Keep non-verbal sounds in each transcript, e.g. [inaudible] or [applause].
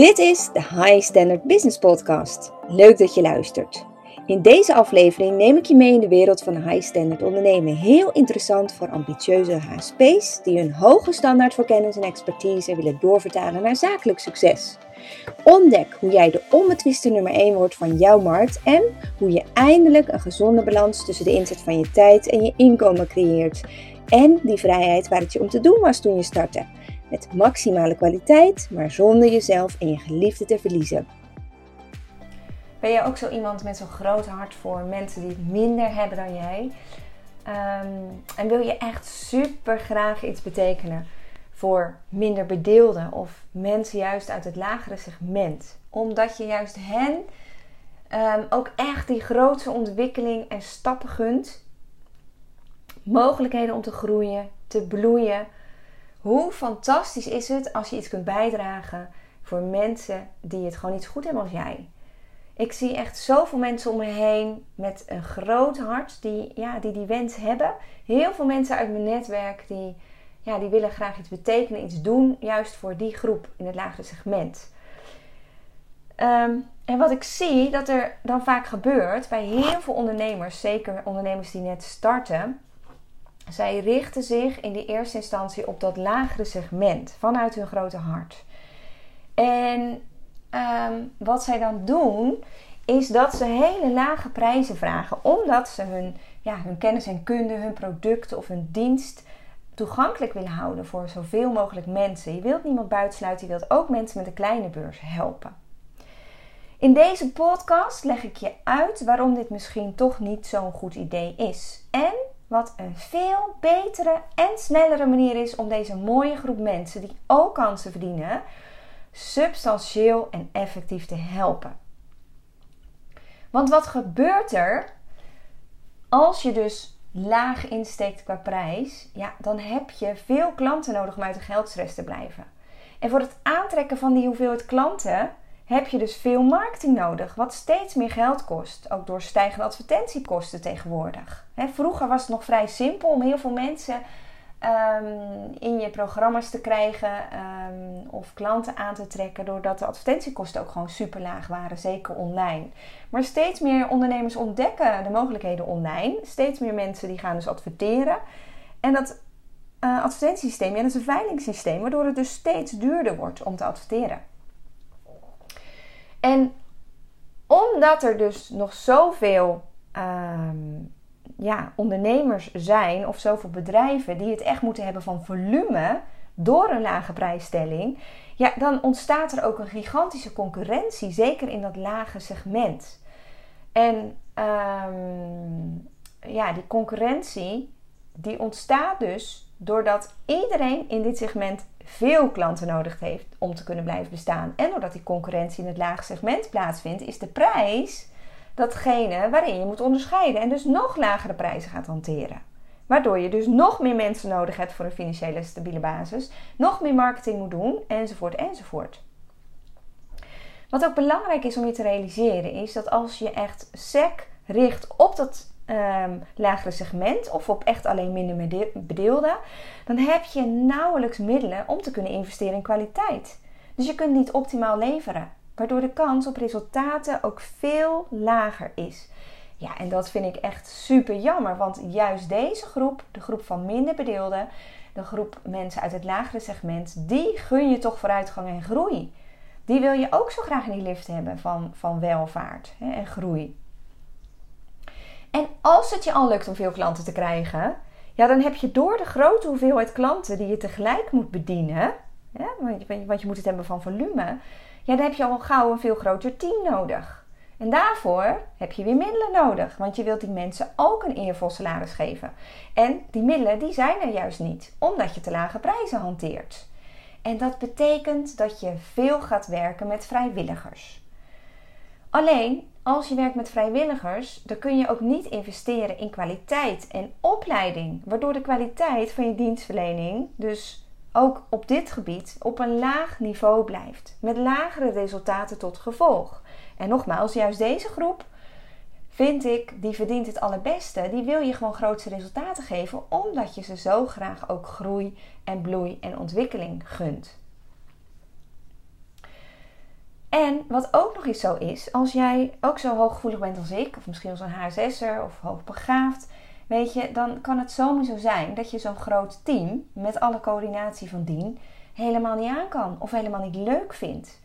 Dit is de High Standard Business Podcast. Leuk dat je luistert. In deze aflevering neem ik je mee in de wereld van high standard ondernemen. Heel interessant voor ambitieuze HSP's die hun hoge standaard voor kennis en expertise willen doorvertalen naar zakelijk succes. Ontdek hoe jij de onbetwiste nummer 1 wordt van jouw markt en hoe je eindelijk een gezonde balans tussen de inzet van je tijd en je inkomen creëert. En die vrijheid waar het je om te doen was toen je startte. Met maximale kwaliteit, maar zonder jezelf en je geliefde te verliezen. Ben je ook zo iemand met zo'n groot hart voor mensen die het minder hebben dan jij? Ehm, en wil je echt super graag iets betekenen voor minder bedeelden of mensen juist uit het lagere segment? Omdat je juist hen ehm, ook echt die grootste ontwikkeling en stappen gunt. Mogelijkheden om te groeien, te bloeien hoe fantastisch is het als je iets kunt bijdragen voor mensen die het gewoon niet zo goed hebben als jij? Ik zie echt zoveel mensen om me heen met een groot hart die ja, die, die wens hebben. Heel veel mensen uit mijn netwerk die, ja, die willen graag iets betekenen, iets doen, juist voor die groep in het lagere segment. Ehm, en wat ik zie dat er dan vaak gebeurt bij heel veel ondernemers, zeker ondernemers die net starten, zij richten zich in de eerste instantie op dat lagere segment vanuit hun grote hart. En ehm, wat zij dan doen, is dat ze hele lage prijzen vragen, omdat ze hun, ja, hun kennis en kunde, hun product of hun dienst toegankelijk willen houden voor zoveel mogelijk mensen. Je wilt niemand buitensluiten, je wilt ook mensen met een kleine beurs helpen. In deze podcast leg ik je uit waarom dit misschien toch niet zo'n goed idee is. En wat een veel betere en snellere manier is om deze mooie groep mensen die ook kansen verdienen, substantieel en effectief te helpen. Want wat gebeurt er als je dus laag insteekt qua prijs? Ja, dan heb je veel klanten nodig om uit de geldstress te blijven. En voor het aantrekken van die hoeveelheid klanten heb je dus veel marketing nodig, wat steeds meer geld kost. Ook door stijgende advertentiekosten tegenwoordig. vroeger was het nog vrij simpel om heel veel mensen ehm, in je programma's te krijgen um, of klanten aan te trekken, doordat de advertentiekosten ook gewoon super laag waren, zeker online. Maar steeds meer ondernemers ontdekken de mogelijkheden online. Steeds meer mensen die gaan dus adverteren. En dat uh, advertentiesysteem, ja, dat is een veilingssysteem, waardoor het dus steeds duurder wordt om te adverteren. En omdat er dus nog zoveel um, ja, ondernemers zijn of zoveel bedrijven die het echt moeten hebben van volume door een lage prijsstelling, ja, dan ontstaat er ook een gigantische concurrentie, zeker in dat lage segment. En um, ja, die concurrentie die ontstaat dus doordat iedereen in dit segment veel klanten nodig heeft om te kunnen blijven bestaan. En doordat die concurrentie in het lage segment plaatsvindt, is de prijs datgene waarin je moet onderscheiden en dus nog lagere prijzen gaat hanteren. Waardoor je dus nog meer mensen nodig hebt voor een financiële stabiele basis, nog meer marketing moet doen, enzovoort, enzovoort. Wat ook belangrijk is om je te realiseren, is dat als je echt SEC richt op dat um, lagere segment of op echt alleen minder bedeelden, dan heb je nauwelijks middelen om te kunnen investeren in kwaliteit. Dus je kunt niet optimaal leveren, waardoor de kans op resultaten ook veel lager is. Ja, en dat vind ik echt super jammer, want juist deze groep, de groep van minder bedeelden, de groep mensen uit het lagere segment, die gun je toch vooruitgang en groei. Die wil je ook zo graag in die lift hebben van, van welvaart hè, en groei. En als het je al lukt om veel klanten te krijgen, ja, dan heb je door de grote hoeveelheid klanten die je tegelijk moet bedienen, want je moet het hebben van volume, ja, dan heb je al gauw een veel groter team nodig. En daarvoor heb je weer middelen nodig, want je wilt die mensen ook een eervol salaris geven. En die middelen die zijn er juist niet, omdat je te lage prijzen hanteert. En dat betekent dat je veel gaat werken met vrijwilligers. Alleen als je werkt met vrijwilligers, dan kun je ook niet investeren in kwaliteit en opleiding, waardoor de kwaliteit van je dienstverlening dus ook op dit gebied op een laag niveau blijft, met lagere resultaten tot gevolg. En nogmaals, juist deze groep vind ik, die verdient het allerbeste. Die wil je gewoon grootste resultaten geven, omdat je ze zo graag ook groei en bloei en ontwikkeling gunt. En wat ook nog eens zo is, als jij ook zo hooggevoelig bent als ik, of misschien als een HSS'er of hoogbegaafd, weet je, dan kan het zomaar zo zijn dat je zo'n groot team met alle coördinatie van dien helemaal niet aan kan of helemaal niet leuk vindt.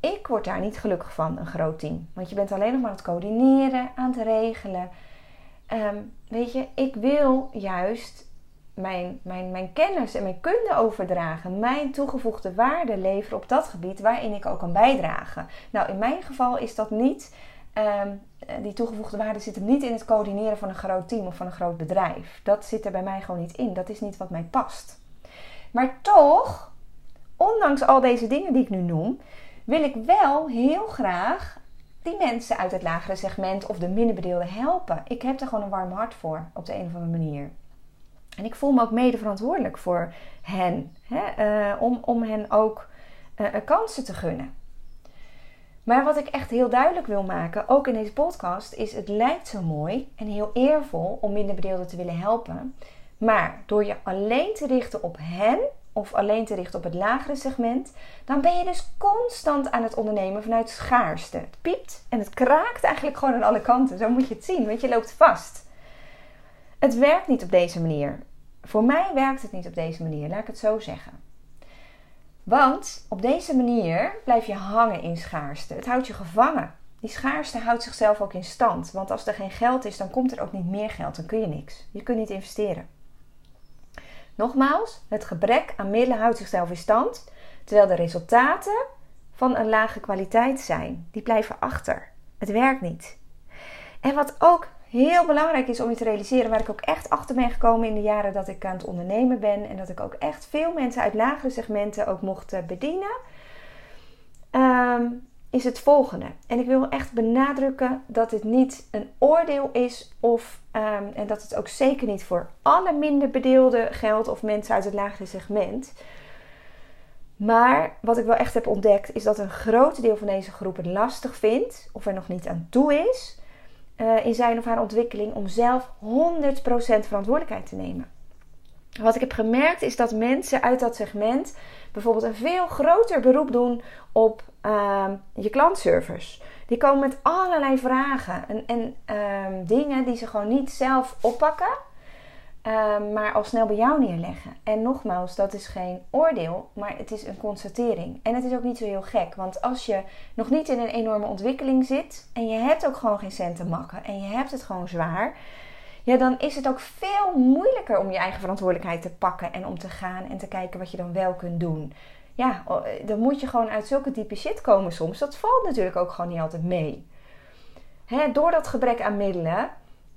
Ik word daar niet gelukkig van, een groot team. Want je bent alleen nog maar aan het coördineren, aan het regelen. Ehm, weet je, ik wil juist mijn, mijn, mijn kennis en mijn kunde overdragen. Mijn toegevoegde waarde leveren op dat gebied waarin ik ook kan bijdragen. Nou, in mijn geval is dat niet. Ehm, die toegevoegde waarde zit hem niet in het coördineren van een groot team of van een groot bedrijf. Dat zit er bij mij gewoon niet in. Dat is niet wat mij past. Maar toch, ondanks al deze dingen die ik nu noem, wil ik wel heel graag die mensen uit het lagere segment of de minder bedeelden helpen. Ik heb er gewoon een warm hart voor op de een of andere manier. En ik voel me ook mede verantwoordelijk voor hen. Hè? Eh, om, om hen ook uh, kansen te gunnen. Maar wat ik echt heel duidelijk wil maken, ook in deze podcast, is het lijkt zo mooi en heel eervol om minder bedeelden te willen helpen. Maar door je alleen te richten op hen of alleen te richten op het lagere segment, dan ben je dus constant aan het ondernemen vanuit schaarste. Het piept en het kraakt eigenlijk gewoon aan alle kanten. Zo moet je het zien, want je loopt vast. Het werkt niet op deze manier. Voor mij werkt het niet op deze manier, laat ik het zo zeggen. Want op deze manier blijf je hangen in schaarste. Het houdt je gevangen. Die schaarste houdt zichzelf ook in stand. Want als er geen geld is, dan komt er ook niet meer geld. Dan kun je niks. Je kunt niet investeren. Nogmaals, het gebrek aan middelen houdt zichzelf in stand. Terwijl de resultaten van een lage kwaliteit zijn. Die blijven achter. Het werkt niet. En wat ook heel belangrijk is om je te realiseren, waar ik ook echt achter ben gekomen in de jaren dat ik aan het ondernemen ben en dat ik ook echt veel mensen uit lagere segmenten ook mocht eh, bedienen, ehm, is het volgende. En ik wil echt benadrukken dat het niet een oordeel is of, ehm, en dat het ook zeker niet voor alle minder bedeelden geldt of mensen uit het lagere segment. Maar wat ik wel echt heb ontdekt is dat een groot deel van deze groep het lastig vindt of er nog niet aan toe is uh, in zijn of haar ontwikkeling om zelf 100% verantwoordelijkheid te nemen. Wat ik heb gemerkt is dat mensen uit dat segment bijvoorbeeld een veel groter beroep doen op uh, je klantservice. Die komen met allerlei vragen en, en uh, dingen die ze gewoon niet zelf oppakken. Ehm, maar al snel bij jou neerleggen. En nogmaals, dat is geen oordeel, maar het is een constatering. En het is ook niet zo heel gek, want als je nog niet in een enorme ontwikkeling zit en je hebt ook gewoon geen cent te makken en je hebt het gewoon zwaar, ja, dan is het ook veel moeilijker om je eigen verantwoordelijkheid te pakken en om te gaan en te kijken wat je dan wel kunt doen. Ja, dan moet je gewoon uit zulke diepe shit komen soms. Dat valt natuurlijk ook gewoon niet altijd mee. Door dat gebrek aan middelen,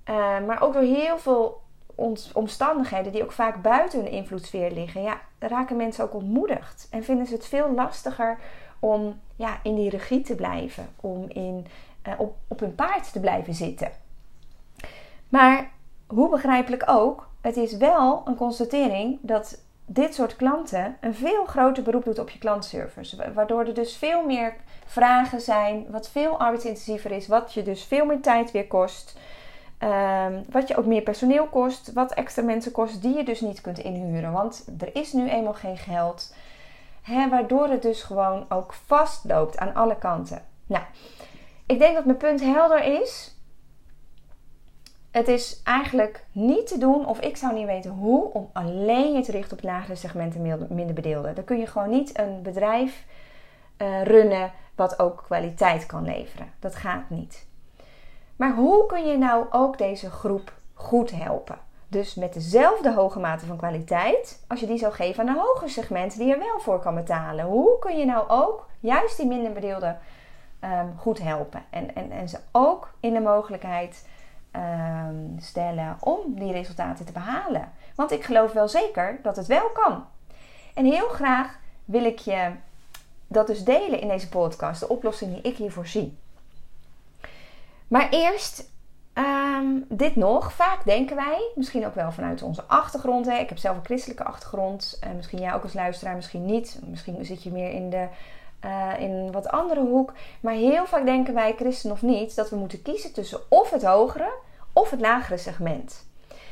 uh, maar ook door heel veel omstandigheden die ook vaak buiten hun invloedssfeer liggen, ja, raken mensen ook ontmoedigd. En vinden ze het veel lastiger om ja, in die regie te blijven, om in, uh, op, op hun paard te blijven zitten. Maar hoe begrijpelijk ook, het is wel een constatering dat dit soort klanten een veel groter beroep doet op je klantservice. Waardoor er dus veel meer vragen zijn, wat veel arbeidsintensiever is, wat je dus veel meer tijd weer kost. Um, wat je ook meer personeel kost, wat extra mensen kost die je dus niet kunt inhuren. Want er is nu eenmaal geen geld. Hè, waardoor het dus gewoon ook vastloopt aan alle kanten. Nou, ik denk dat mijn punt helder is. Het is eigenlijk niet te doen, of ik zou niet weten hoe, om alleen je te richten op lagere segmenten minder bedeelden. Dan kun je gewoon niet een bedrijf uh, runnen wat ook kwaliteit kan leveren. Dat gaat niet. Maar hoe kun je nou ook deze groep goed helpen? Dus met dezelfde hoge mate van kwaliteit, als je die zou geven aan een hoger segment die er wel voor kan betalen. Hoe kun je nou ook juist die minder bedeelden um, goed helpen? En, en, en ze ook in de mogelijkheid um, stellen om die resultaten te behalen. Want ik geloof wel zeker dat het wel kan. En heel graag wil ik je dat dus delen in deze podcast, de oplossing die ik hiervoor zie. Maar eerst um, dit nog. Vaak denken wij, misschien ook wel vanuit onze achtergrond. Hè. Ik heb zelf een christelijke achtergrond. En misschien jij ook als luisteraar, misschien niet. Misschien zit je meer in de uh, in een wat andere hoek. Maar heel vaak denken wij, christen of niet, dat we moeten kiezen tussen of het hogere of het lagere segment.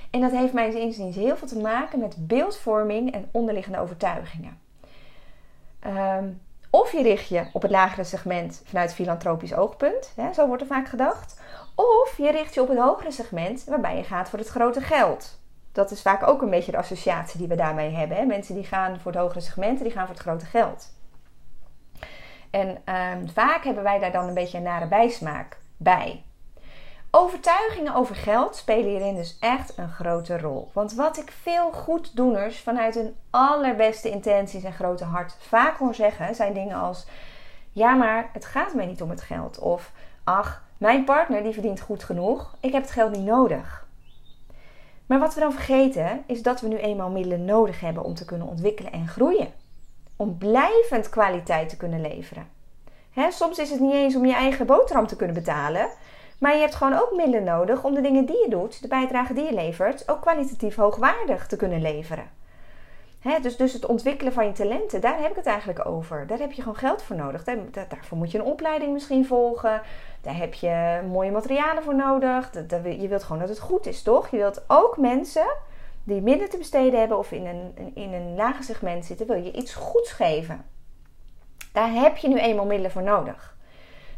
En dat heeft mijn inziens heel veel te maken met beeldvorming en onderliggende overtuigingen. Um, Of je richt je op het lagere segment vanuit filantropisch oogpunt, hè, zo wordt er vaak gedacht. Of je richt je op het hogere segment waarbij je gaat voor het grote geld. Dat is vaak ook een beetje de associatie die we daarmee hebben. Hè. Mensen die gaan voor het hogere segment, die gaan voor het grote geld. En ehm, vaak hebben wij daar dan een beetje een nare bijsmaak bij. Overtuigingen over geld spelen hierin dus echt een grote rol. Want wat ik veel goeddoeners vanuit hun allerbeste intenties en grote hart vaak hoor zeggen, zijn dingen als: Ja, maar het gaat mij niet om het geld. Of ach, mijn partner die verdient goed genoeg, ik heb het geld niet nodig. Maar wat we dan vergeten is dat we nu eenmaal middelen nodig hebben om te kunnen ontwikkelen en groeien. Om blijvend kwaliteit te kunnen leveren. soms is het niet eens om je eigen boterham te kunnen betalen. Maar je hebt gewoon ook middelen nodig om de dingen die je doet, de bijdrage die je levert, ook kwalitatief hoogwaardig te kunnen leveren. dus, dus het ontwikkelen van je talenten, daar heb ik het eigenlijk over. Daar heb je gewoon geld voor nodig. Daar, daarvoor moet je een opleiding misschien volgen. Daar heb je mooie materialen voor nodig. je wilt gewoon dat het goed is, toch? Je wilt ook mensen die minder te besteden hebben of in een, in een lager segment zitten, wil je iets goeds geven. Daar heb je nu eenmaal middelen voor nodig.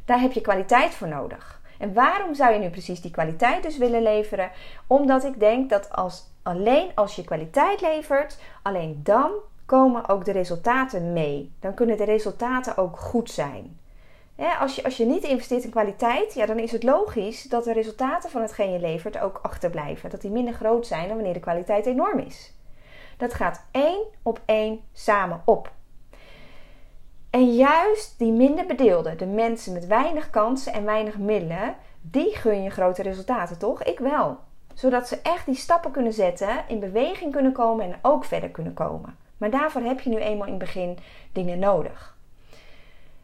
Daar heb je kwaliteit voor nodig. En waarom zou je nu precies die kwaliteit dus willen leveren? Omdat ik denk dat als, alleen als je kwaliteit levert, alleen dan komen ook de resultaten mee. Dan kunnen de resultaten ook goed zijn. als, je, als je niet investeert in kwaliteit, ja, dan is het logisch dat de resultaten van hetgeen je levert ook achterblijven. Dat die minder groot zijn dan wanneer de kwaliteit enorm is. Dat gaat één op één samen op. En juist die minder bedeelden, de mensen met weinig kansen en weinig middelen, die gun je grote resultaten, toch? Ik wel. Zodat ze echt die stappen kunnen zetten, in beweging kunnen komen en ook verder kunnen komen. Maar daarvoor heb je nu eenmaal in het begin dingen nodig.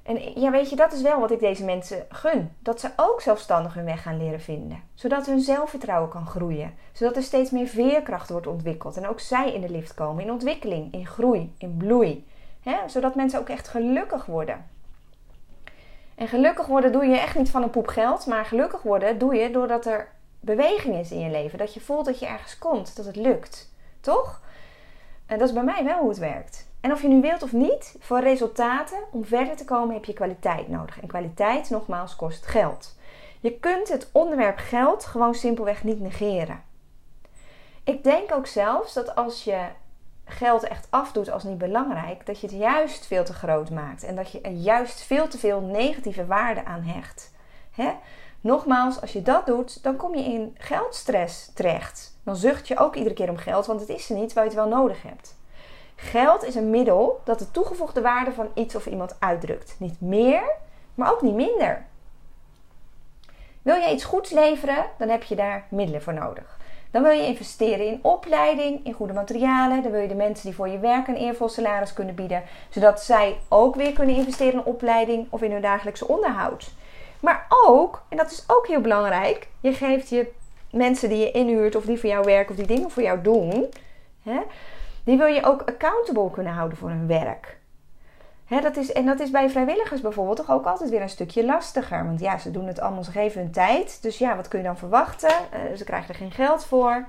En ja, weet je, dat is wel wat ik deze mensen gun. Dat ze ook zelfstandig hun weg gaan leren vinden. Zodat hun zelfvertrouwen kan groeien. Zodat er steeds meer veerkracht wordt ontwikkeld. En ook zij in de lift komen. In ontwikkeling, in groei, in bloei. Zodat mensen ook echt gelukkig worden. En gelukkig worden doe je echt niet van een poep geld. Maar gelukkig worden doe je doordat er beweging is in je leven. Dat je voelt dat je ergens komt. Dat het lukt. Toch? En dat is bij mij wel hoe het werkt. En of je nu wilt of niet, voor resultaten, om verder te komen, heb je kwaliteit nodig. En kwaliteit, nogmaals, kost geld. Je kunt het onderwerp geld gewoon simpelweg niet negeren. Ik denk ook zelfs dat als je geld echt afdoet als niet belangrijk, dat je het juist veel te groot maakt en dat je er juist veel te veel negatieve waarde aan hecht. Hè? Nogmaals, als je dat doet, dan kom je in geldstress terecht. Dan zucht je ook iedere keer om geld, want het is er niet waar je het wel nodig hebt. Geld is een middel dat de toegevoegde waarde van iets of iemand uitdrukt. Niet meer, maar ook niet minder. Wil je iets goeds leveren, dan heb je daar middelen voor nodig. Dan wil je investeren in opleiding, in goede materialen. Dan wil je de mensen die voor je werken een eervol salaris kunnen bieden, zodat zij ook weer kunnen investeren in opleiding of in hun dagelijkse onderhoud. Maar ook, en dat is ook heel belangrijk, je geeft je mensen die je inhuurt of die voor jou werken of die dingen voor jou doen, hè, die wil je ook accountable kunnen houden voor hun werk. Dat is, en dat is bij vrijwilligers bijvoorbeeld toch ook altijd weer een stukje lastiger. Want ja, ze doen het allemaal, ze geven hun tijd. Dus ja, wat kun je dan verwachten? Uh, ze krijgen er geen geld voor.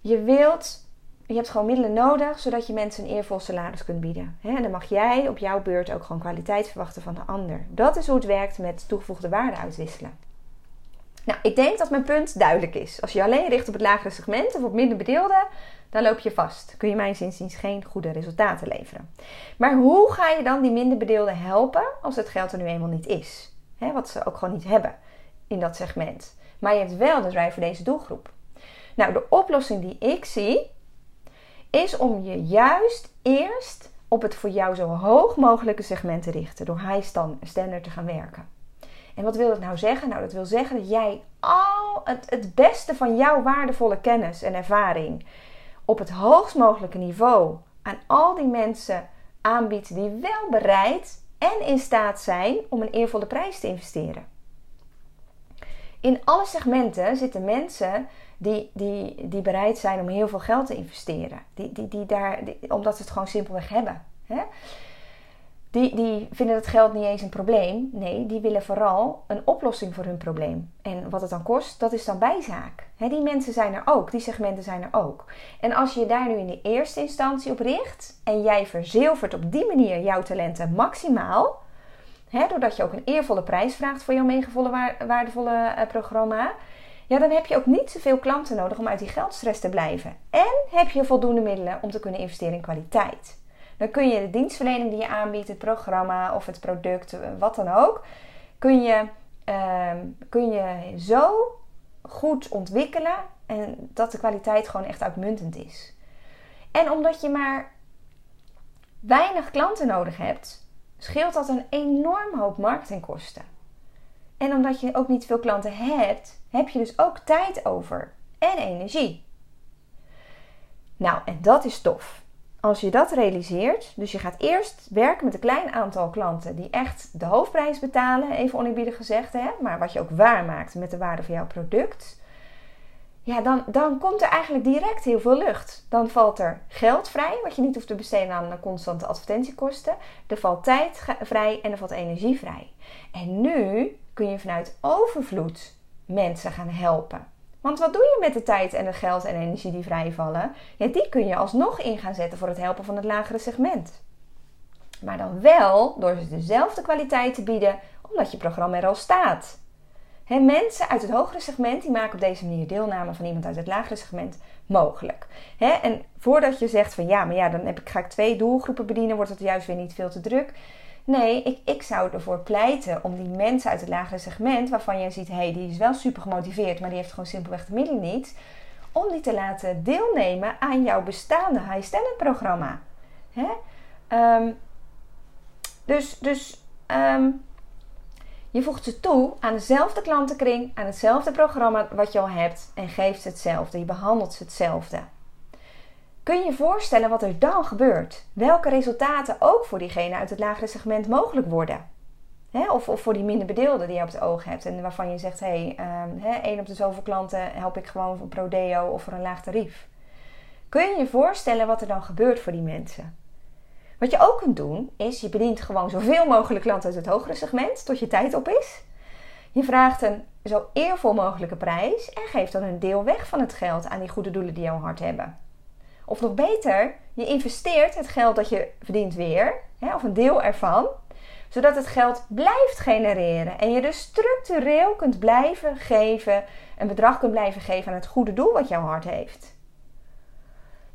Je wilt, je hebt gewoon middelen nodig zodat je mensen een eervol salaris kunt bieden. en dan mag jij op jouw beurt ook gewoon kwaliteit verwachten van de ander. Dat is hoe het werkt met toegevoegde waarde uitwisselen. Nou, ik denk dat mijn punt duidelijk is. Als je alleen richt op het lagere segment of op minder bedeelden, dan loop je vast. Kun je mijn inziens geen goede resultaten leveren. Maar hoe ga je dan die minder bedeelden helpen als het geld er nu eenmaal niet is? wat ze ook gewoon niet hebben in dat segment. Maar je hebt wel de drive voor deze doelgroep. Nou, de oplossing die ik zie is om je juist eerst op het voor jou zo hoog mogelijke segment te richten. Door high standard te gaan werken. En wat wil dat nou zeggen? Nou, dat wil zeggen dat jij al het, het beste van jouw waardevolle kennis en ervaring op het hoogst mogelijke niveau aan al die mensen aanbiedt die wel bereid en in staat zijn om een eervolle prijs te investeren. In alle segmenten zitten mensen die, die, die bereid zijn om heel veel geld te investeren. Die, die, die daar, omdat ze het gewoon simpelweg hebben. Hè? Die, die vinden het geld niet eens een probleem. Nee, die willen vooral een oplossing voor hun probleem. En wat het dan kost, dat is dan bijzaak. die mensen zijn er ook, die segmenten zijn er ook. En als je daar nu in de eerste instantie op richt en jij verzilvert op die manier jouw talenten maximaal, doordat je ook een eervolle prijs vraagt voor jouw meegevolle waardevolle uh, programma, ja, dan heb je ook niet zoveel klanten nodig om uit die geldstress te blijven. En heb je voldoende middelen om te kunnen investeren in kwaliteit. Dan kun je de dienstverlening die je aanbiedt, het programma of het product, eh, wat dan ook, kun je, uh, kun je zo goed ontwikkelen en dat de kwaliteit gewoon echt uitmuntend is. En omdat je maar weinig klanten nodig hebt, scheelt dat een enorm hoop marketingkosten. En omdat je ook niet veel klanten hebt, heb je dus ook tijd over en energie. Nou, en dat is tof als je dat realiseert, dus je gaat eerst werken met een klein aantal klanten die echt de hoofdprijs betalen, even oneerbiedig gezegd, hè, maar wat je ook waarmaakt met de waarde van jouw product. Ja, dan, dan komt er eigenlijk direct heel veel lucht. Dan valt er geld vrij, wat je niet hoeft te besteden aan constante advertentiekosten. Er valt tijd vrij en er valt energie vrij. En nu kun je vanuit overvloed mensen gaan helpen. Want wat doe met de tijd en het geld en energie die vrijvallen? Ja, die kun je alsnog in gaan zetten voor het helpen van het lagere segment. Maar dan wel door ze dezelfde kwaliteit te bieden, omdat je programma er al staat. Mensen uit het hogere segment die maken op deze manier deelname van iemand uit het lagere segment mogelijk. En voordat je zegt van ja, maar ja, dan heb ik, ga ik twee doelgroepen bedienen, wordt het juist weer niet veel te druk. Nee, ik, ik zou ervoor pleiten om die mensen uit het lagere segment, waarvan je ziet, hé, hey, die is wel super gemotiveerd, maar die heeft gewoon simpelweg de middelen niet, om die te laten deelnemen aan jouw bestaande high standard programma. Hè? Um, dus dus um, je voegt ze toe aan dezelfde klantenkring, aan hetzelfde programma wat je al hebt en geeft ze hetzelfde. Je behandelt ze hetzelfde. Kun je je voorstellen wat er dan gebeurt? Welke resultaten ook voor diegene uit het lagere segment mogelijk worden? of, of, voor die minder bedeelden die je op het oog hebt en waarvan je zegt: hé, hey, um, één op de zoveel klanten help ik gewoon voor prodeo of voor een laag tarief. Kun je je voorstellen wat er dan gebeurt voor die mensen? Wat je ook kunt doen, is je bedient gewoon zoveel mogelijk klanten uit het hogere segment tot je tijd op is. Je vraagt een zo eervol mogelijke prijs en geeft dan een deel weg van het geld aan die goede doelen die jouw hart hebben. Of nog beter, je investeert het geld dat je verdient weer, hè, of een deel ervan, zodat het geld blijft genereren en je dus structureel kunt blijven geven, een bedrag kunt blijven geven aan het goede doel wat jouw hart heeft.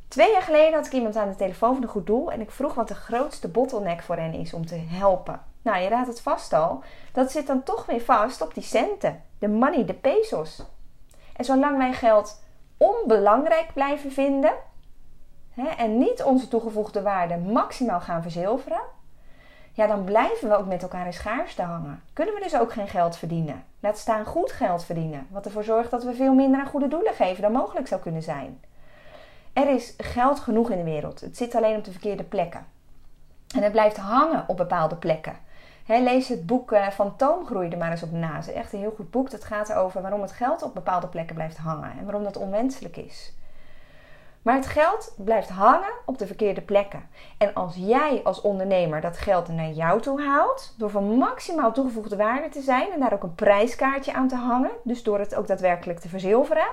Twee jaar geleden had ik iemand aan de telefoon van een goed doel en ik vroeg wat de grootste bottleneck voor hen is om te helpen. Nou, je raadt het vast al, dat zit dan toch weer vast op die centen, de money, de pesos. En zolang wij geld onbelangrijk blijven vinden, hè, en niet onze toegevoegde waarde maximaal gaan verzilveren, ja, dan blijven we ook met elkaar in schaarste hangen. Kunnen we dus ook geen geld verdienen. Laat staan goed geld verdienen. Wat ervoor zorgt dat we veel minder aan goede doelen geven dan mogelijk zou kunnen zijn. Er is geld genoeg in de wereld. Het zit alleen op de verkeerde plekken. En het blijft hangen op bepaalde plekken. lees het boek uh, van Toomgroei er maar eens op na. Echt een heel goed boek. Dat gaat erover waarom het geld op bepaalde plekken blijft hangen. En waarom dat onwenselijk is. Maar het geld blijft hangen op de verkeerde plekken. En als jij als ondernemer dat geld naar jou toe haalt, door van maximaal toegevoegde waarde te zijn en daar ook een prijskaartje aan te hangen, dus door het ook daadwerkelijk te verzilveren,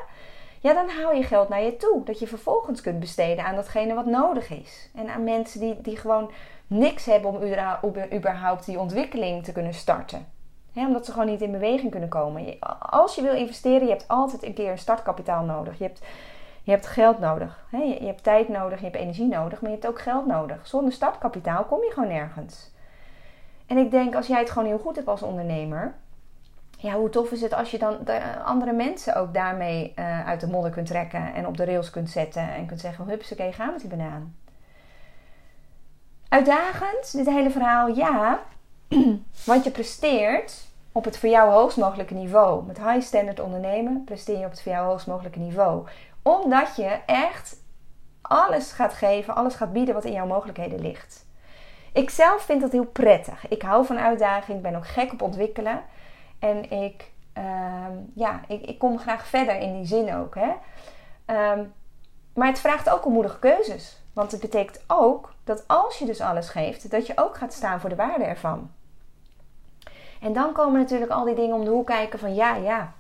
ja, dan haal je geld naar je toe. Dat je vervolgens kunt besteden aan datgene wat nodig is. En aan mensen die, die gewoon niks hebben om überhaupt die ontwikkeling te kunnen starten. omdat ze gewoon niet in beweging kunnen komen. Als je wil investeren, je hebt altijd een keer een startkapitaal nodig. Je hebt je hebt geld nodig. Je, hebt tijd nodig, je hebt energie nodig, maar je hebt ook geld nodig. Zonder startkapitaal kom je gewoon nergens. En ik denk, als jij het gewoon heel goed hebt als ondernemer, ja, hoe tof is het als je dan de andere mensen ook daarmee uh, uit de modder kunt trekken en op de rails kunt zetten en kunt zeggen: oké, gaan met die banaan. Uitdagend, dit hele verhaal, ja, [clears throat] want je presteert op het voor jou hoogst mogelijke niveau. Met high standard ondernemen presteer je op het voor jou hoogst mogelijke niveau omdat je echt alles gaat geven, alles gaat bieden wat in jouw mogelijkheden ligt. Ik zelf vind dat heel prettig. Ik hou van uitdaging, ik ben ook gek op ontwikkelen. En ik, uh, ja, ik, ik, kom graag verder in die zin ook. Hè? Um, maar het vraagt ook om moedige keuzes. Want het betekent ook dat als je dus alles geeft, dat je ook gaat staan voor de waarde ervan. En dan komen natuurlijk al die dingen om de hoek kijken van ja, ja,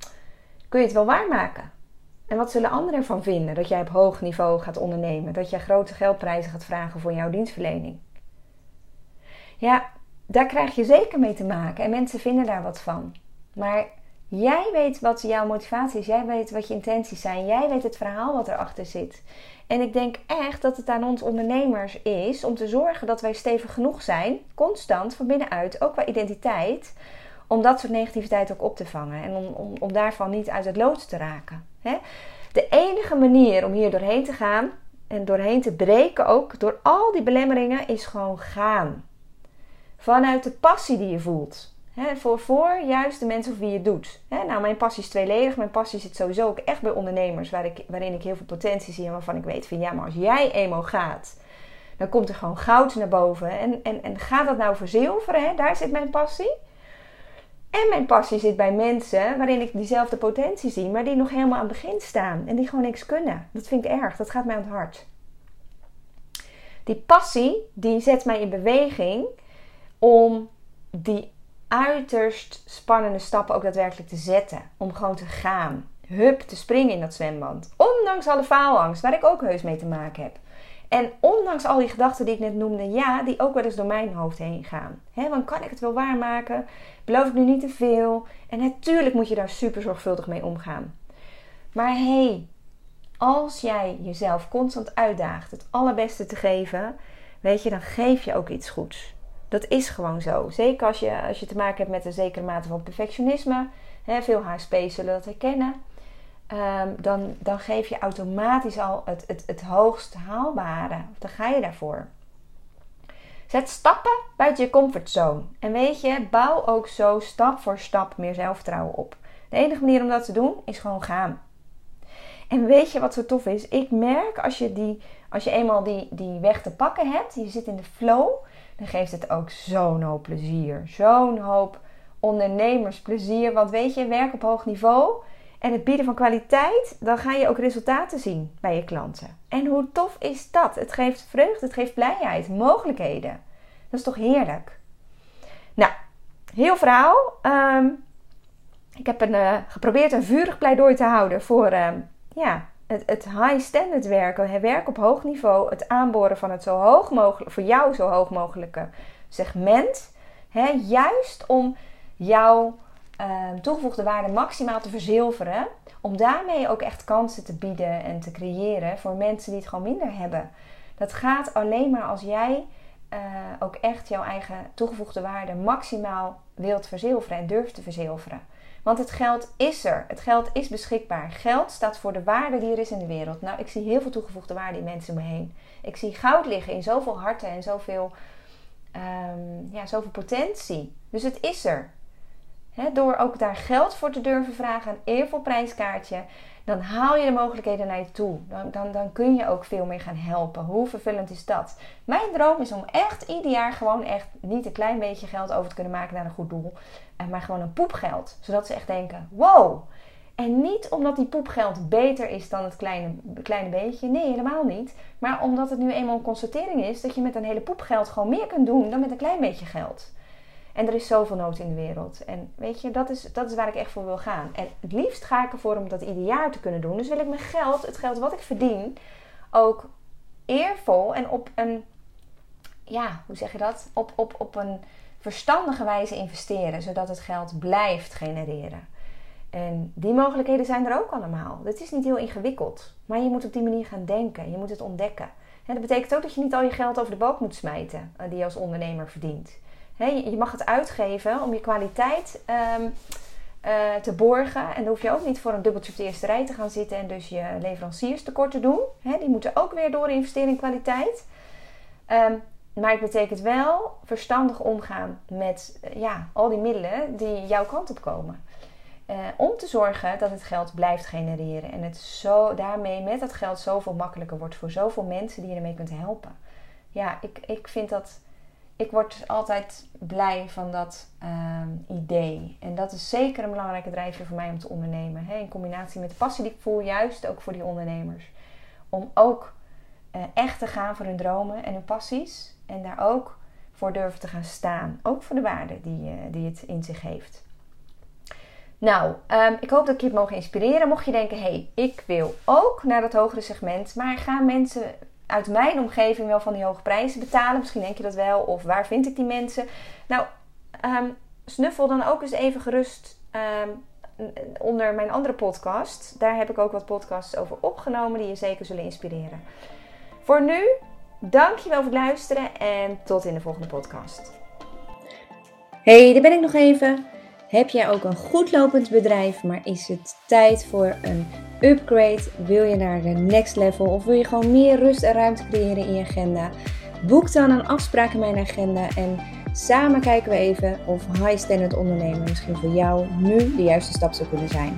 kun je het wel waarmaken? En wat zullen anderen ervan vinden dat jij op hoog niveau gaat ondernemen? Dat jij grote geldprijzen gaat vragen voor jouw dienstverlening? Ja, daar krijg je zeker mee te maken en mensen vinden daar wat van. Maar jij weet wat jouw motivatie is, jij weet wat je intenties zijn, jij weet het verhaal wat erachter zit. En ik denk echt dat het aan ons ondernemers is om te zorgen dat wij stevig genoeg zijn, constant van binnenuit, ook qua identiteit, om dat soort negativiteit ook op te vangen en om, om, daarvan niet uit het lood te raken. Hè? De enige manier om hier doorheen te gaan en doorheen te breken ook, door al die belemmeringen, is gewoon gaan. Vanuit de passie die je voelt. voor, voor juist de mensen of wie je doet. nou, mijn passie is tweeledig. Mijn passie zit sowieso ook echt bij ondernemers, ik, waarin ik heel veel potentie zie en waarvan ik weet van ja, maar als jij eenmaal gaat, dan komt er gewoon goud naar boven. En, en, en gaat dat nou verzilveren? Daar zit mijn passie. En mijn passie zit bij mensen waarin ik diezelfde potentie zie, maar die nog helemaal aan het begin staan en die gewoon niks kunnen. Dat vind ik erg, dat gaat mij aan het hart. Die passie, die zet mij in beweging om die uiterst spannende stappen ook daadwerkelijk te zetten. Om gewoon te gaan. Hup, te springen in dat zwembad. Ondanks alle faalangst, waar ik ook heus mee te maken heb. En ondanks al die gedachten die ik net noemde, ja, die ook wel eens door mijn hoofd heen gaan. He, want kan ik het wel waarmaken? Beloof ik nu niet te veel? En natuurlijk moet je daar super zorgvuldig mee omgaan. Maar hé, hey, als jij jezelf constant uitdaagt het allerbeste te geven, weet je, dan geef je ook iets goeds. Dat is gewoon zo. Zeker als je, als je te maken hebt met een zekere mate van perfectionisme. Veel HSP zullen dat herkennen. Ehm, dan, dan geef je automatisch al het, het, het hoogst haalbare. Dan ga je daarvoor. Zet stappen buiten je comfortzone. En weet je, bouw ook zo stap voor stap meer zelfvertrouwen op. De enige manier om dat te doen is gewoon gaan. En weet je wat zo tof is? Ik merk als je, die, als je eenmaal die, die weg te pakken hebt, je zit in de flow, dan geeft het ook zo'n hoop plezier. Zo'n hoop ondernemersplezier. Want weet je, werk op hoog niveau en het bieden van kwaliteit, dan ga je ook resultaten zien bij je klanten. En hoe tof is dat? Het geeft vreugde, het geeft blijheid, mogelijkheden. Dat is toch heerlijk? Nou, heel verhaal. Ehm, ik heb een, uh, geprobeerd een vurig pleidooi te houden voor ehm, ja, het, het high standard werken, het werk op hoog niveau, het aanboren van het zo hoog mogelijk, voor jou zo hoog mogelijke segment. Hè, juist om jouw uh, toegevoegde waarde maximaal te verzilveren. Om daarmee ook echt kansen te bieden en te creëren voor mensen die het gewoon minder hebben. Dat gaat alleen maar als jij uh, ook echt jouw eigen toegevoegde waarde maximaal wilt verzilveren en durft te verzilveren. Want het geld is er. Het geld is beschikbaar. Geld staat voor de waarde die er is in de wereld. Nou, ik zie heel veel toegevoegde waarde in mensen om me heen. Ik zie goud liggen in zoveel harten en zoveel, um, ja, zoveel potentie. Dus het is er. Door ook daar geld voor te durven vragen, een eervol prijskaartje, dan haal je de mogelijkheden naar je toe. Dan, dan, dan kun je ook veel meer gaan helpen. Hoe vervullend is dat? Mijn droom is om echt ieder jaar gewoon echt niet een klein beetje geld over te kunnen maken naar een goed doel. Eh, maar gewoon een poepgeld. Zodat ze echt denken, wow. En niet omdat die poepgeld beter is dan het kleine, kleine beetje. Nee, helemaal niet. Maar omdat het nu eenmaal een constatering is dat je met een hele poepgeld gewoon meer kunt doen dan met een klein beetje geld. En er is zoveel nood in de wereld. En weet je, dat is, dat is waar ik echt voor wil gaan. En het liefst ga ik ervoor om dat ieder jaar te kunnen doen. Dus wil ik mijn geld, het geld wat ik verdien, ook eervol en op een, ja, hoe zeg je dat? Op, op, op een verstandige wijze investeren, zodat het geld blijft genereren. En die mogelijkheden zijn er ook allemaal. Het is niet heel ingewikkeld, maar je moet op die manier gaan denken. Je moet het ontdekken. dat betekent ook dat je niet al je geld over de balk moet smijten eh, die je als ondernemer verdient. Je mag het uitgeven om je kwaliteit ehm, eh, te borgen. En dan hoef je ook niet voor een dubbeltje op de eerste rij te gaan zitten en dus je leveranciers tekort te doen. die moeten ook weer door investeren in kwaliteit. Um, maar het betekent wel verstandig omgaan met eh, ja, al die middelen die jouw kant op komen. Uh, om te zorgen dat het geld blijft genereren. En het zo, daarmee met dat geld zoveel makkelijker wordt voor zoveel mensen die je ermee kunt helpen. Ja, ik, ik vind dat. Ik word altijd blij van dat uh, idee. En dat is zeker een belangrijke drijfveer voor mij om te ondernemen. Hè? In combinatie met de passie die ik voel, juist ook voor die ondernemers. Om ook uh, echt te gaan voor hun dromen en hun passies. En daar ook voor durven te gaan staan. Ook voor de waarde die, uh, die het in zich heeft. Nou, um, ik hoop dat ik je het mogen inspireren. Mocht je denken, hé, hey, ik wil ook naar dat hogere segment. Maar gaan mensen uit mijn omgeving wel van die hoge prijzen betalen? Misschien denk je dat wel. Of waar vind ik die mensen? Nou, um, snuffel dan ook eens even gerust um, onder mijn andere podcast. Daar heb ik ook wat podcasts over opgenomen die je zeker zullen inspireren. Voor nu, dankjewel voor het luisteren en tot in de volgende podcast. Hey, daar ben ik nog even. Heb jij ook een goed lopend bedrijf, maar is het tijd voor een upgrade? Wil je naar de next level of wil je gewoon meer rust en ruimte creëren in je agenda? Boek dan een afspraak in mijn agenda en samen kijken we even of high standard ondernemen misschien voor jou nu de juiste stap zou kunnen zijn.